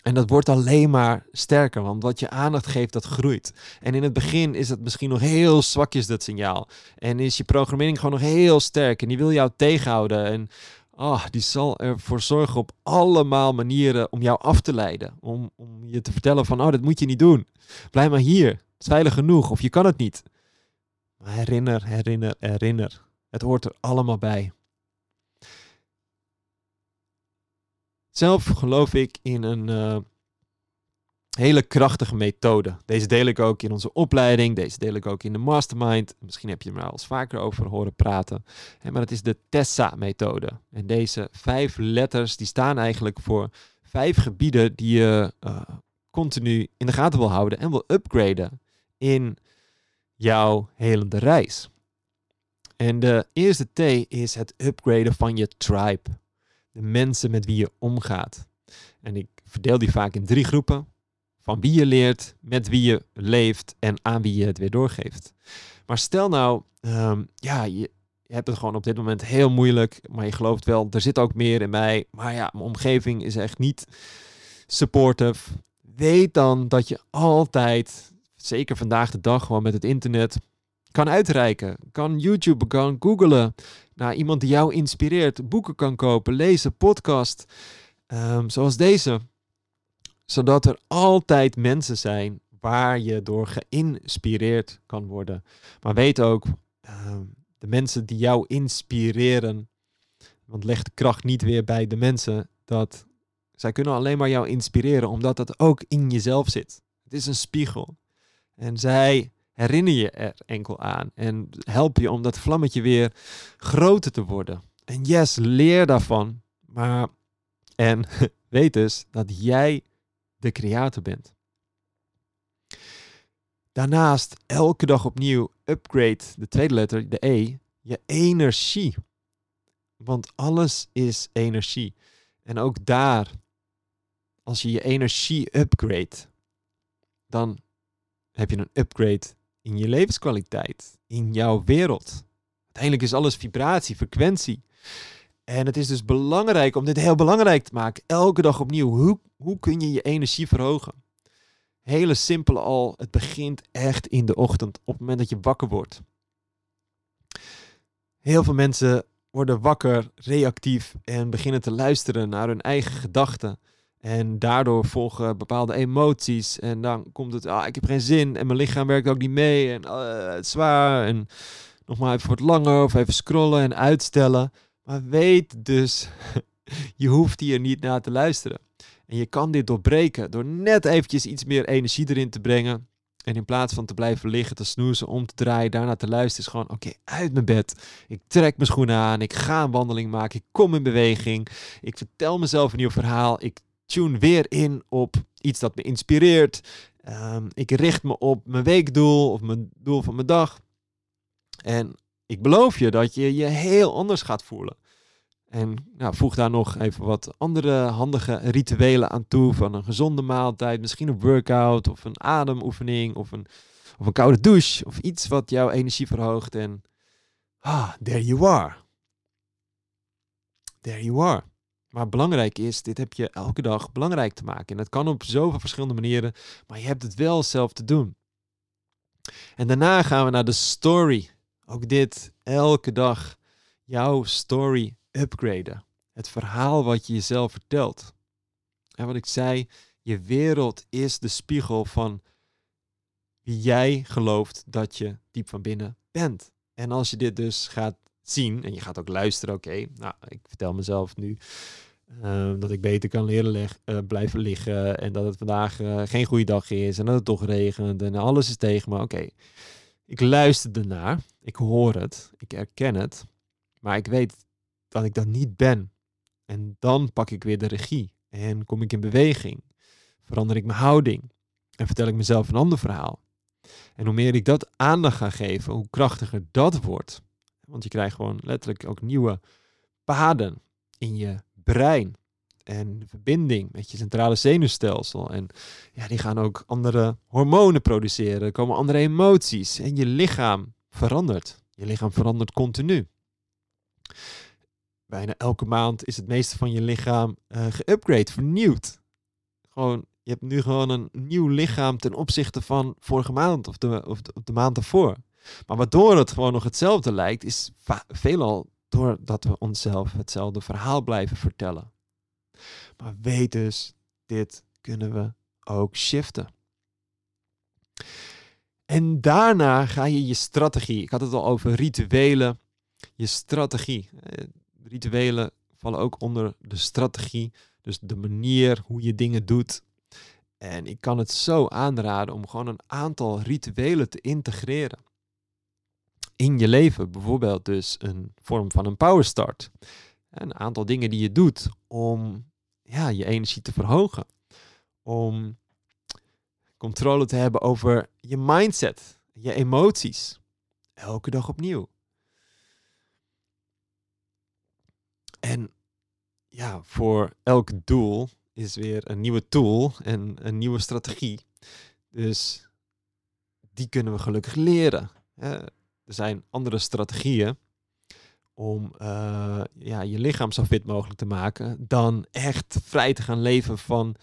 En dat wordt alleen maar sterker, want wat je aandacht geeft, dat groeit. En in het begin is het misschien nog heel zwakjes, dat signaal. En is je programmering gewoon nog heel sterk en die wil jou tegenhouden. En oh, die zal ervoor zorgen op allemaal manieren om jou af te leiden. Om, om je te vertellen van, oh, dat moet je niet doen. Blijf maar hier, het is veilig genoeg of je kan het niet. Maar herinner, herinner, herinner. Het hoort er allemaal bij. Zelf geloof ik in een uh, hele krachtige methode. Deze deel ik ook in onze opleiding, deze deel ik ook in de mastermind. Misschien heb je maar al eens vaker over horen praten. Maar het is de TESSA-methode. En deze vijf letters die staan eigenlijk voor vijf gebieden die je uh, continu in de gaten wil houden en wil upgraden in jouw helende reis. En de eerste T is het upgraden van je tribe de mensen met wie je omgaat. En ik verdeel die vaak in drie groepen. Van wie je leert, met wie je leeft en aan wie je het weer doorgeeft. Maar stel nou, um, ja, je, je hebt het gewoon op dit moment heel moeilijk, maar je gelooft wel, er zit ook meer in mij. Maar ja, mijn omgeving is echt niet supportive. Weet dan dat je altijd, zeker vandaag de dag gewoon met het internet, kan uitreiken. Kan YouTube, kan googlen naar iemand die jou inspireert. Boeken kan kopen, lezen, podcast. Um, zoals deze. Zodat er altijd mensen zijn waar je door geïnspireerd kan worden. Maar weet ook, um, de mensen die jou inspireren. Want leg de kracht niet weer bij de mensen. Dat zij kunnen alleen maar jou inspireren, omdat dat ook in jezelf zit. Het is een spiegel. En zij herinner je er enkel aan en help je om dat vlammetje weer groter te worden. En yes, leer daarvan, maar en (laughs) weet dus dat jij de creator bent. Daarnaast elke dag opnieuw upgrade de tweede letter, de E, je energie. Want alles is energie. En ook daar, als je je energie upgrade, dan heb je een upgrade in je levenskwaliteit, in jouw wereld. Uiteindelijk is alles vibratie, frequentie. En het is dus belangrijk om dit heel belangrijk te maken. Elke dag opnieuw. Hoe, hoe kun je je energie verhogen? Hele simpele al. Het begint echt in de ochtend. Op het moment dat je wakker wordt. Heel veel mensen worden wakker, reactief en beginnen te luisteren naar hun eigen gedachten. En daardoor volgen bepaalde emoties. En dan komt het, ah, ik heb geen zin. En mijn lichaam werkt ook niet mee. En uh, het is zwaar. En nog maar even wat langer. Of even scrollen en uitstellen. Maar weet dus, (laughs) je hoeft hier niet naar te luisteren. En je kan dit doorbreken door net eventjes iets meer energie erin te brengen. En in plaats van te blijven liggen, te snoezen, om te draaien, daarna te luisteren, is gewoon: oké, uit mijn bed. Ik trek mijn schoenen aan. Ik ga een wandeling maken. Ik kom in beweging. Ik vertel mezelf een nieuw verhaal. Ik tune weer in op iets dat me inspireert. Um, ik richt me op mijn weekdoel of mijn doel van mijn dag. En ik beloof je dat je je heel anders gaat voelen. En nou, voeg daar nog even wat andere handige rituelen aan toe. Van een gezonde maaltijd, misschien een workout of een ademoefening of een, of een koude douche. Of iets wat jouw energie verhoogt. En ah, there you are. There you are. Maar belangrijk is, dit heb je elke dag belangrijk te maken. En dat kan op zoveel verschillende manieren, maar je hebt het wel zelf te doen. En daarna gaan we naar de story. Ook dit, elke dag jouw story upgraden. Het verhaal wat je jezelf vertelt. En wat ik zei, je wereld is de spiegel van wie jij gelooft dat je diep van binnen bent. En als je dit dus gaat zien en je gaat ook luisteren, oké, nou, ik vertel mezelf nu Ehm, dat ik beter kan leren leg, uh, blijven liggen. En dat het vandaag uh, geen goede dag is. En dat het toch regent. En alles is tegen me. Oké. Ik luister ernaar. Ik hoor het. Ik herken het. Maar ik weet dat ik dat niet ben. En dan pak ik weer de regie. En kom ik in beweging. Verander ik mijn houding. En vertel ik mezelf een ander verhaal. En hoe meer ik dat aandacht ga geven, hoe krachtiger dat wordt. Want je krijgt gewoon letterlijk ook nieuwe paden in je brein en verbinding met je centrale zenuwstelsel. En ja, die gaan ook andere hormonen produceren, er komen andere emoties en je lichaam verandert. Je lichaam verandert continu. Bijna elke maand is het meeste van je lichaam uh, geupgrade, vernieuwd. Gewoon, je hebt nu gewoon een nieuw lichaam ten opzichte van vorige maand of de, of of de maand ervoor. Maar waardoor het gewoon nog hetzelfde lijkt, is veelal doordat we onszelf hetzelfde verhaal blijven vertellen. Maar weet dus, dit kunnen we ook shiften. En daarna ga je je strategie. Ik had het al over rituelen. Je strategie. Eh, rituelen vallen ook onder de strategie. Dus de manier hoe je dingen doet. En ik kan het zo aanraden om gewoon een aantal rituelen te integreren in je leven. Bijvoorbeeld dus een vorm van een power start. Een aantal dingen die je doet om ja, je energie te verhogen. Om controle te hebben over je mindset, je emoties. Elke dag opnieuw. En ja, voor elk doel is weer een nieuwe tool en een nieuwe strategie. Dus die kunnen we gelukkig leren. Er zijn andere strategieën om uh, ja, je lichaam zo fit mogelijk te maken dan echt vrij te gaan leven van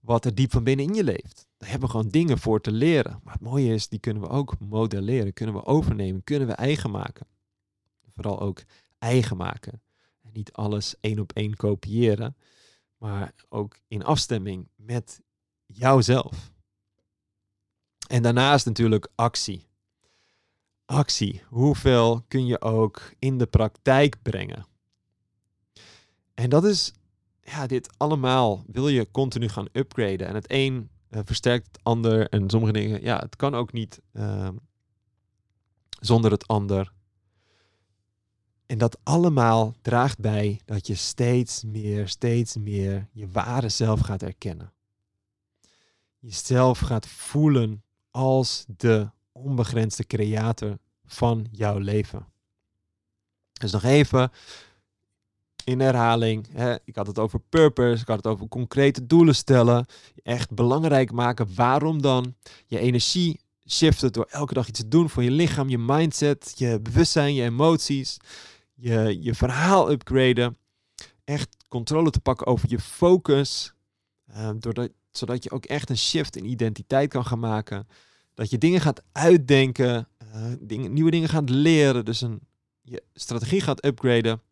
wat er diep van binnen in je leeft. Daar hebben we gewoon dingen voor te leren. Maar het mooie is, die kunnen we ook modelleren, kunnen we overnemen, kunnen we eigen maken. Vooral ook eigen maken. En niet alles één op één kopiëren, maar ook in afstemming met jouzelf. En daarnaast natuurlijk actie actie. Hoeveel kun je ook in de praktijk brengen? En dat is, ja, dit allemaal wil je continu gaan upgraden. En het een uh, versterkt het ander. En sommige dingen, ja, het kan ook niet uh, zonder het ander. En dat allemaal draagt bij dat je steeds meer, steeds meer je ware zelf gaat erkennen. Jezelf gaat voelen als de onbegrensde creator van jouw leven. Dus nog even in herhaling. Hè, ik had het over purpose, ik had het over concrete doelen stellen. Echt belangrijk maken. Waarom dan? Je energie shiften door elke dag iets te doen voor je lichaam, je mindset, je bewustzijn, je emoties. Je, je verhaal upgraden. Echt controle te pakken over je focus. Uh, doordat, zodat je ook echt een shift in identiteit kan gaan maken. Dat je dingen gaat uitdenken, dingen, nieuwe dingen gaat leren. Dus een, je strategie gaat upgraden.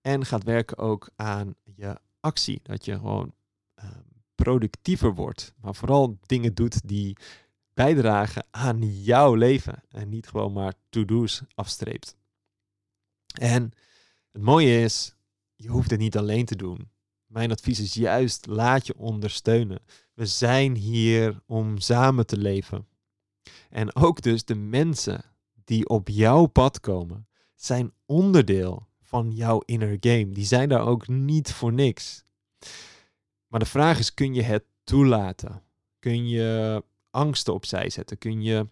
En gaat werken ook aan je actie. Dat je gewoon uh, productiever wordt. Maar vooral dingen doet die bijdragen aan jouw leven. En niet gewoon maar to-do's afstreept. En het mooie is, je hoeft het niet alleen te doen. Mijn advies is juist, laat je ondersteunen. We zijn hier om samen te leven. En ook dus de mensen die op jouw pad komen, zijn onderdeel van jouw inner game. Die zijn daar ook niet voor niks. Maar de vraag is, kun je het toelaten? Kun je angsten opzij zetten? Kun je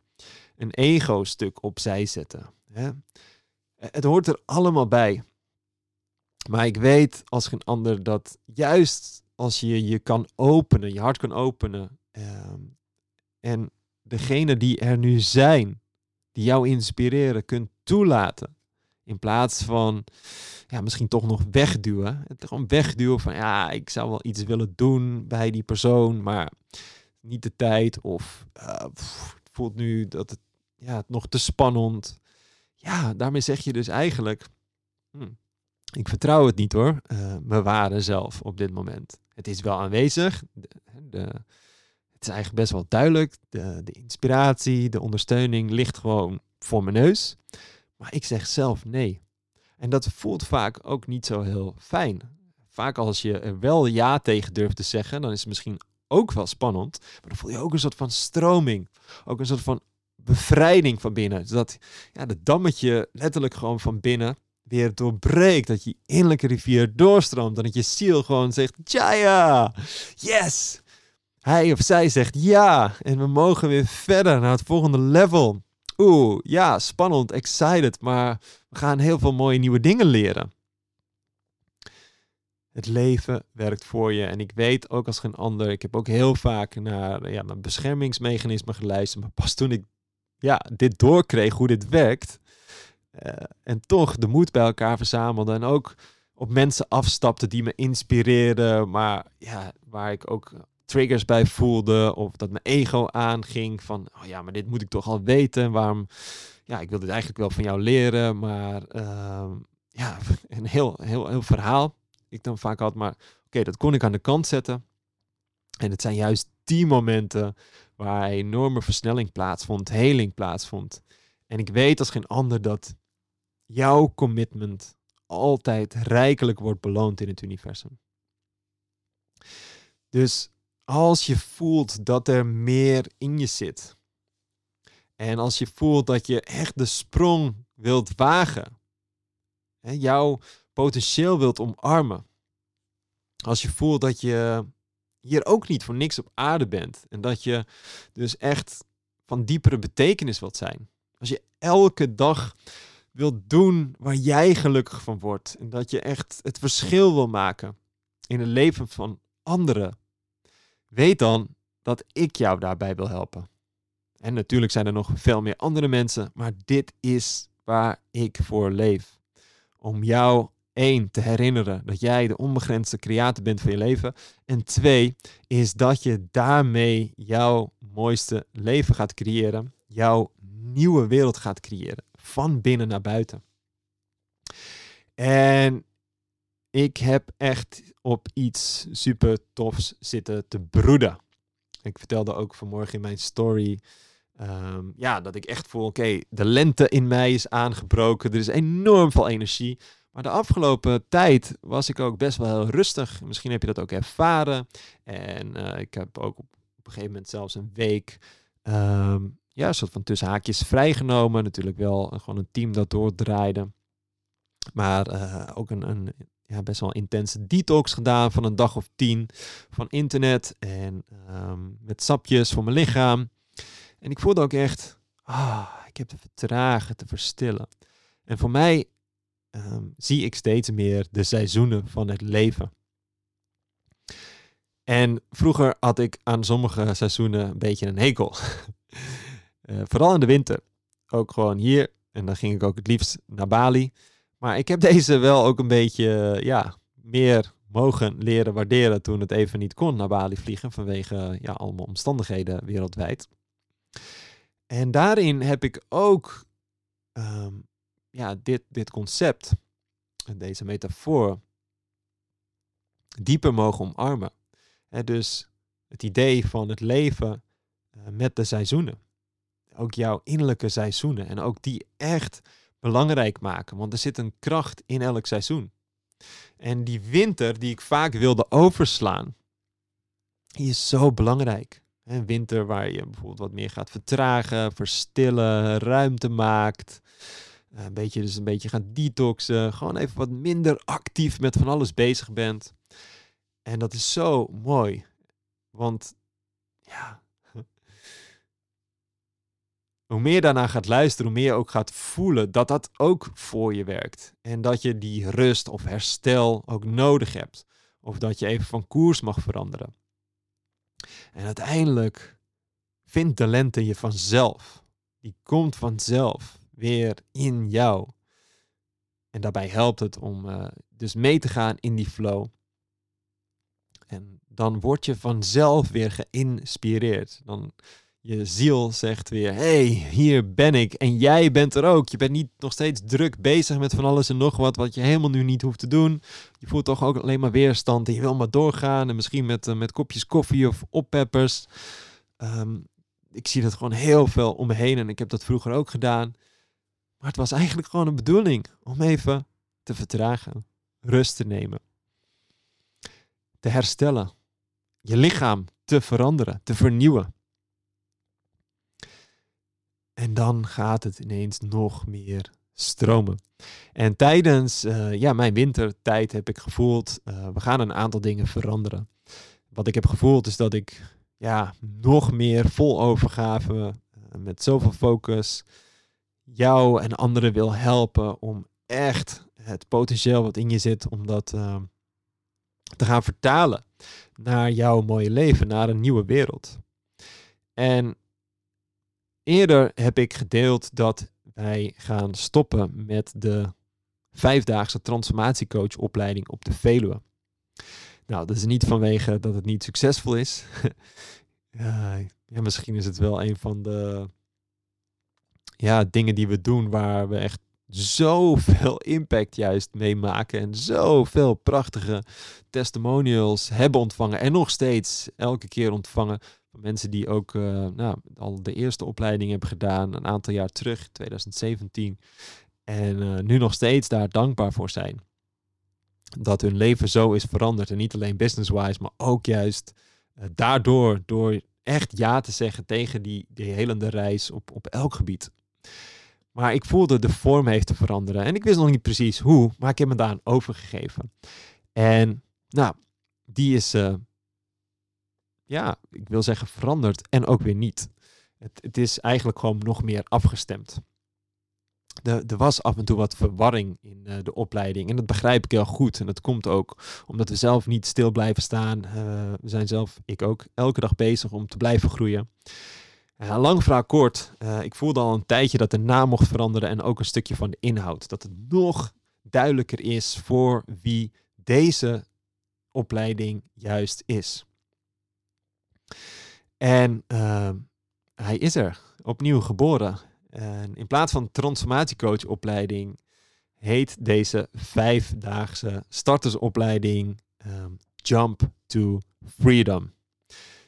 een ego-stuk opzij zetten? Het hoort er allemaal bij. Maar ik weet als geen ander dat juist als je je kan openen, je hart kan openen ehm, en degene die er nu zijn, die jou inspireren, kunt toelaten. In plaats van ja, misschien toch nog wegduwen. Het gewoon wegduwen van ja, ik zou wel iets willen doen bij die persoon, maar niet de tijd. Of uh, het voelt nu dat het, ja, het nog te spannend. Ja, daarmee zeg je dus eigenlijk, hm, ik vertrouw het niet hoor, uh, mijn waarde zelf op dit moment. Het is wel aanwezig. De, het is eigenlijk best wel duidelijk. De, de inspiratie, de ondersteuning ligt gewoon voor mijn neus. Maar ik zeg zelf nee. En dat voelt vaak ook niet zo heel fijn. Vaak als je wel ja tegen durft te zeggen, dan is het misschien ook wel spannend. Maar dan voel je ook een soort van stroming. Ook een soort van bevrijding van binnen. Zodat ja, de dammetje letterlijk gewoon van binnen weer doorbreekt. Dat je innerlijke rivier doorstroomt. En dat je ziel gewoon zegt, Jaya, yes! Hij of zij zegt ja. En we mogen weer verder naar het volgende level. Oeh, ja, spannend, excited. Maar we gaan heel veel mooie nieuwe dingen leren. Het leven werkt voor je. En ik weet ook als geen ander. Ik heb ook heel vaak naar ja, mijn beschermingsmechanismen geluisterd. Maar pas toen ik ja, dit doorkreeg, hoe dit werkt. Uh, en toch de moed bij elkaar verzamelde. En ook op mensen afstapte die me inspireerden. Maar ja, waar ik ook triggers bij voelde. Of dat mijn ego aanging. Van, oh ja, maar dit moet ik toch al weten. Waarom? Ja, ik wil dit eigenlijk wel van jou leren. Maar uh, ja, (laughs) een heel, heel, heel verhaal. Ik dan vaak had, maar oké, dat kon ik aan de kant zetten. En het zijn juist die momenten waar enorme versnelling plaatsvond, heling plaatsvond. En ik weet als geen ander dat jouw commitment altijd rijkelijk wordt beloond in het universum. Dus als je voelt dat er meer in je zit. En als je voelt dat je echt de sprong wilt wagen. Hè, jouw potentieel wilt omarmen. Als je voelt dat je hier ook niet voor niks op aarde bent. En dat je dus echt van diepere betekenis wilt zijn. Als je elke dag wilt doen waar jij gelukkig van wordt. En dat je echt het verschil wil maken in het leven van anderen. Weet dan dat ik jou daarbij wil helpen. En natuurlijk zijn er nog veel meer andere mensen, maar dit is waar ik voor leef. Om jou één, te herinneren dat jij de onbegrensde creator bent van je leven. En twee, is dat je daarmee jouw mooiste leven gaat creëren. Jouw nieuwe wereld gaat creëren. Van binnen naar buiten. En ik heb echt op iets super tofs zitten te broeden. Ik vertelde ook vanmorgen in mijn story. Ehm, ja, dat ik echt voel, oké, de lente in mij is aangebroken. Er is enorm veel energie. Maar de afgelopen tijd was ik ook best wel heel rustig. Misschien heb je dat ook ervaren. En uh, ik heb ook op, een gegeven moment zelfs een week, um, ja, een soort van tussen haakjes vrijgenomen. Natuurlijk wel gewoon een team dat doordraaide. Maar uh, ook een, een ja, best wel intense detox gedaan van een dag of tien van internet. En um, met sapjes voor mijn lichaam. En ik voelde ook echt, ah, ik heb te vertragen, te verstillen. En voor mij um, zie ik steeds meer de seizoenen van het leven. En vroeger had ik aan sommige seizoenen een beetje een hekel. uh, (laughs) vooral in de winter. Ook gewoon hier. En dan ging ik ook het liefst naar Bali. Maar ik heb (laughs) deze wel ook een beetje, uh, ja, meer mogen leren waarderen toen het even niet kon naar Bali vliegen vanwege ja, allemaal omstandigheden wereldwijd. En daarin heb ik ook um, ja, dit, dit concept, deze metafoor, dieper mogen omarmen. En dus het idee van het leven uh, met de seizoenen. Ook jouw innerlijke seizoenen. En ook die echt belangrijk maken. Want er zit een kracht in elk seizoen. En die winter die ik vaak wilde overslaan, die is zo belangrijk. Een winter waar je bijvoorbeeld wat meer gaat vertragen, verstillen, ruimte maakt. Eh, een beetje, dus een beetje gaan detoxen. Gewoon even wat minder actief met van alles bezig bent. En dat is zo mooi. Want ja. Hoe meer je daarna gaat luisteren, hoe meer je ook gaat voelen dat dat ook voor je werkt. En dat je die rust of herstel ook nodig hebt. Of dat je even van koers mag veranderen. En uiteindelijk vindt de lente je vanzelf. Die komt vanzelf weer in jou. En daarbij helpt het om uh, dus mee te gaan in die flow. En dan word je vanzelf weer geïnspireerd. Dan je ziel zegt weer: hey, hier ben ik. En jij bent er ook. Je bent niet nog steeds druk bezig met van alles en nog wat, wat je helemaal nu niet hoeft te doen. Je voelt toch ook alleen maar weerstand en je wil maar doorgaan. En misschien met, uh, met kopjes koffie of oppeppers. ehm, ik zie dat gewoon heel veel om me heen en ik heb dat vroeger ook gedaan. Maar het was eigenlijk gewoon een bedoeling om even te vertragen, rust te nemen, te herstellen, je lichaam te veranderen, te vernieuwen. En dan gaat het ineens nog meer stromen. En tijdens uh, ja, mijn wintertijd heb ik gevoeld, uh, we gaan een aantal dingen veranderen. Wat ik heb gevoeld is dat ik ja, nog meer vol overgave, uh, met zoveel focus, jou en anderen wil helpen om echt het potentieel wat in je zit, om dat te gaan vertalen naar jouw mooie leven, naar een nieuwe wereld. En eerder heb ik gedeeld dat wij gaan stoppen met de vijfdaagse transformatiecoachopleiding op de Veluwe. Nou, dat is niet vanwege dat het niet succesvol is. (laughs) ja, misschien is het wel een van de ja, dingen die we doen waar we echt zoveel impact juist mee maken en zoveel prachtige testimonials hebben ontvangen en nog steeds elke keer ontvangen van mensen die ook uh, nou, al de eerste opleiding hebben gedaan een aantal jaar terug, 2017. En uh, nu nog steeds daar dankbaar voor zijn. Dat hun leven zo is veranderd. En niet alleen business-wise, maar ook juist uh, daardoor, door echt ja te zeggen tegen die, die helende reis op, op elk gebied. Maar ik voelde de vorm heeft te veranderen. En ik wist nog niet precies hoe, maar ik heb me daar aan overgegeven. En nou, die is ja, ik wil zeggen veranderd en ook weer niet. Het, het is eigenlijk gewoon nog meer afgestemd. Er, was af en toe wat verwarring in uh, de opleiding. En dat begrijp ik heel goed. En dat komt ook omdat we zelf niet stil blijven staan. Uh, we zijn zelf, ik ook, elke dag bezig om te blijven groeien. Lang verhaal kort. ik voelde al een tijdje dat de naam mocht veranderen en ook een stukje van de inhoud. Dat het nog duidelijker is voor wie deze opleiding juist is. En uh, hij is er, opnieuw geboren. En in plaats van transformatiecoachopleiding heet deze vijfdaagse startersopleiding um, Jump to Freedom.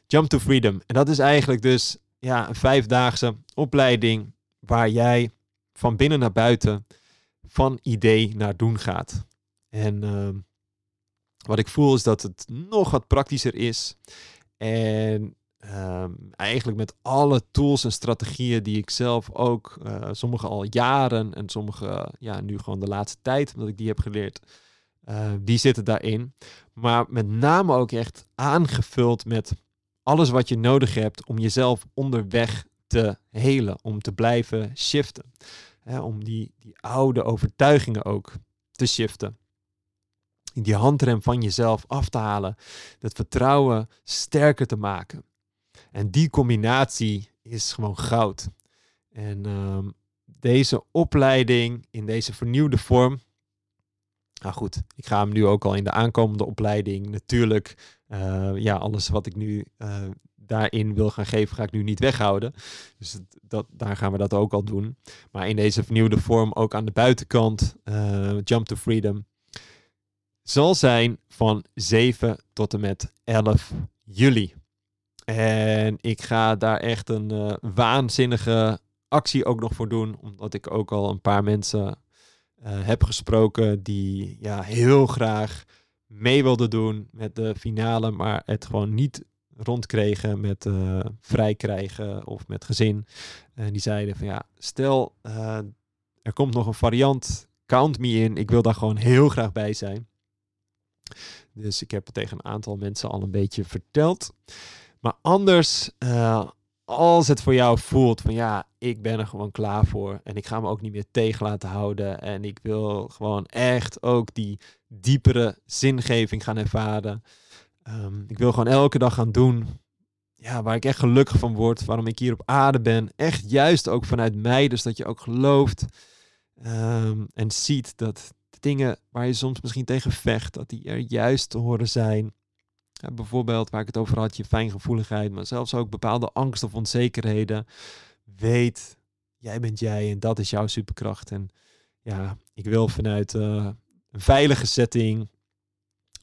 Jump to Freedom. En dat is eigenlijk dus ja, een vijfdaagse opleiding waar jij van binnen naar buiten, van idee naar doen gaat. En uh, wat ik voel is dat het nog wat praktischer is. En um, eigenlijk met alle tools en strategieën die ik zelf ook, uh, sommige al jaren en sommige ja, nu gewoon de laatste tijd, omdat ik die heb geleerd, uh, die zitten daarin. Maar met name ook echt aangevuld met alles wat je nodig hebt om jezelf onderweg te helen, om te blijven shiften. Om die, die oude overtuigingen ook te shiften die handrem van jezelf af te halen, dat vertrouwen sterker te maken. En die combinatie is gewoon goud. En ehm, deze opleiding in deze vernieuwde vorm. Nou goed, ik ga hem nu ook al in de aankomende opleiding. Natuurlijk, uh, ja, alles wat ik nu uh, daarin wil gaan geven, ga ik nu niet weghouden. Dus dat, daar gaan we dat ook al doen. Maar in deze vernieuwde vorm ook aan de buitenkant, uh, Jump to Freedom, zal zijn van 7 tot en met 11 juli. En ik ga daar echt een uh, waanzinnige actie ook nog voor doen. Omdat ik ook al een paar mensen uh, heb gesproken die ja, heel graag mee wilden doen met de finale. Maar het gewoon niet rondkregen met uh, vrij krijgen of met gezin. En die zeiden van ja, stel er komt nog een variant, count me in. Ik wil daar gewoon heel graag bij zijn. Dus ik heb het tegen een aantal mensen al een beetje verteld. Maar anders, uh, als het voor jou voelt van ja, ik ben er gewoon klaar voor en ik ga me ook niet meer tegen laten houden en ik wil gewoon echt ook die diepere zingeving gaan ervaren. Um, ik wil gewoon elke dag gaan doen ja, waar ik echt gelukkig van word, waarom ik hier op aarde ben. Echt juist ook vanuit mij, dus dat je ook gelooft um, en ziet dat dingen waar je soms misschien tegen vecht, dat die er juist te horen zijn bijvoorbeeld waar ik het over had, je fijngevoeligheid, maar zelfs ook bepaalde angst of onzekerheden. Weet, jij bent jij en dat is jouw superkracht. En ja, ik wil vanuit uh, een veilige setting,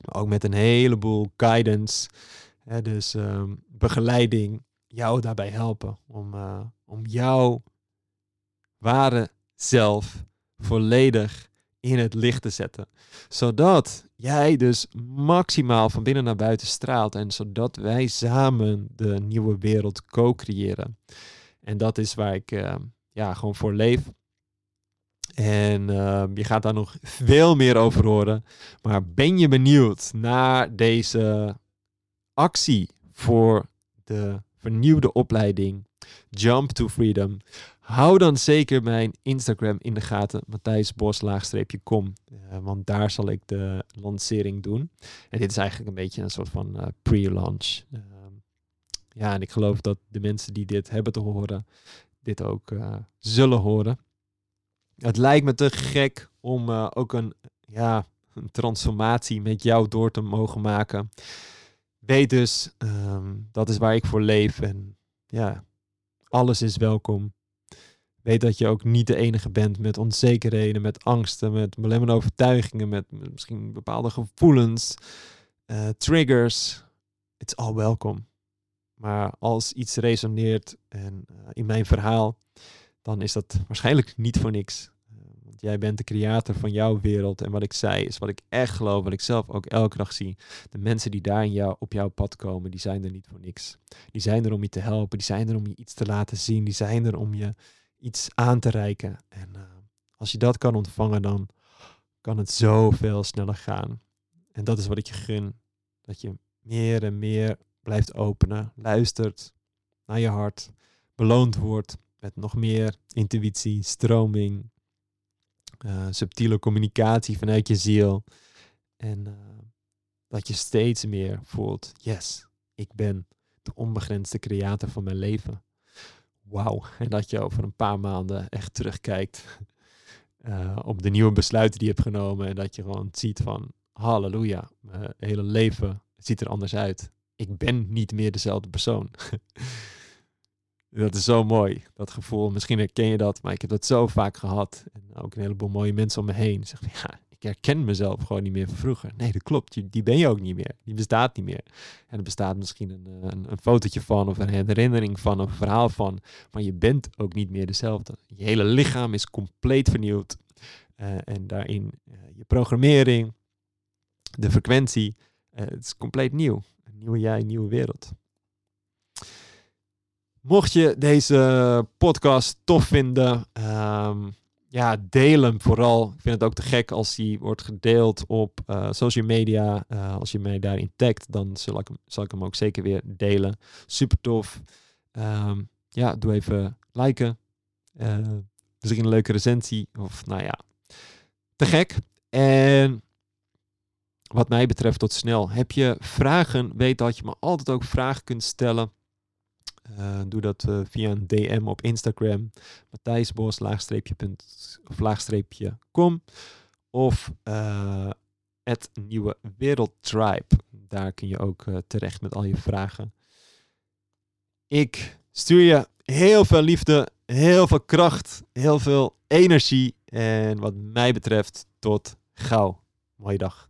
maar ook met een heleboel guidance, hè, dus um, begeleiding, jou daarbij helpen. Om, uh, om jouw ware zelf volledig in het licht te zetten. Zodat jij dus maximaal van binnen naar buiten straalt. En zodat wij samen de nieuwe wereld co-creëren. En dat is waar ik uh, ja, gewoon voor leef. En uh, je gaat daar nog veel meer over horen. Maar ben je benieuwd naar deze actie voor de vernieuwde opleiding Jump to Freedom? Hou dan zeker mijn Instagram in de gaten, Matthijs Bos kom, uh, want daar zal ik de lancering doen. En dit is eigenlijk een beetje een soort van uh, pre-launch. Uh, ja, en ik geloof dat de mensen die dit hebben te horen, dit ook uh, zullen horen. Het lijkt me te gek om ook een, ja, een transformatie met jou door te mogen maken. Weet dus, um, dat is waar ik voor leef. En ja, alles is welkom. Weet dat je ook niet de enige bent met onzekerheden, met angsten, met belemmerende overtuigingen, met, misschien bepaalde gevoelens, uh, triggers. It's all welcome. Maar als iets resoneert en uh, in mijn verhaal, dan is dat waarschijnlijk niet voor niks. Uh, want jij bent de creator van jouw wereld. En wat ik zei is wat ik echt geloof, wat ik zelf ook elke dag zie. De mensen die daar in jou, op jouw pad komen, die zijn er niet voor niks. Die zijn er om je te helpen, die zijn er om je iets te laten zien, die zijn er om je iets aan te reiken. En uh, als je dat kan ontvangen, dan kan het zoveel sneller gaan. En dat is wat ik je gun. Dat je meer en meer blijft openen, luistert naar je hart, beloond wordt met nog meer intuïtie, stroming, uh, subtiele communicatie vanuit je ziel. En uh, dat je steeds meer voelt, yes, ik ben de onbegrensde creator van mijn leven. Wauw. En dat je over een paar maanden echt terugkijkt uh, (laughs) op de nieuwe besluiten die je hebt genomen. En dat je gewoon ziet van, halleluja, mijn hele leven ziet er anders uit ik ben niet meer dezelfde persoon. (laughs) dat is zo mooi, dat gevoel. Misschien herken je dat, maar ik heb dat zo vaak gehad. En ook een heleboel mooie mensen om me heen. Zeggen, ja, ik herken mezelf gewoon niet meer van vroeger. Nee, dat klopt. Die ben je ook niet meer. Die bestaat niet meer. En er bestaat misschien een, eh, een, een fotootje van of een herinnering van, of een verhaal van. Maar je bent ook niet meer dezelfde. Je hele lichaam is compleet vernieuwd. Uh, en daarin uh, je programmering, de frequentie, het is compleet nieuw nieuwe jij, nieuwe wereld. Mocht je deze podcast tof vinden, um, ja, deel hem vooral. Ik vind het ook te gek als die wordt gedeeld op uh, social media. Uh, als je mij daarin tagt, dan zal ik, hem, zal ik hem ook zeker weer delen. Super tof. Um, ja, doe even liken. Uh, misschien een leuke recensie. Of nou ja, te gek. En wat mij betreft tot snel. Heb je vragen, weet dat je me altijd ook vragen kunt stellen. Uh, doe dat uh, via een DM op Instagram. Matthijsbos, laagstreepje, punt, of laagstreepje, kom. Of het Nieuwe Wereld Tribe. Daar kun je ook terecht met al je vragen. Ik stuur je heel veel liefde, heel veel kracht, heel veel energie. En wat mij betreft, tot gauw. Mooie dag.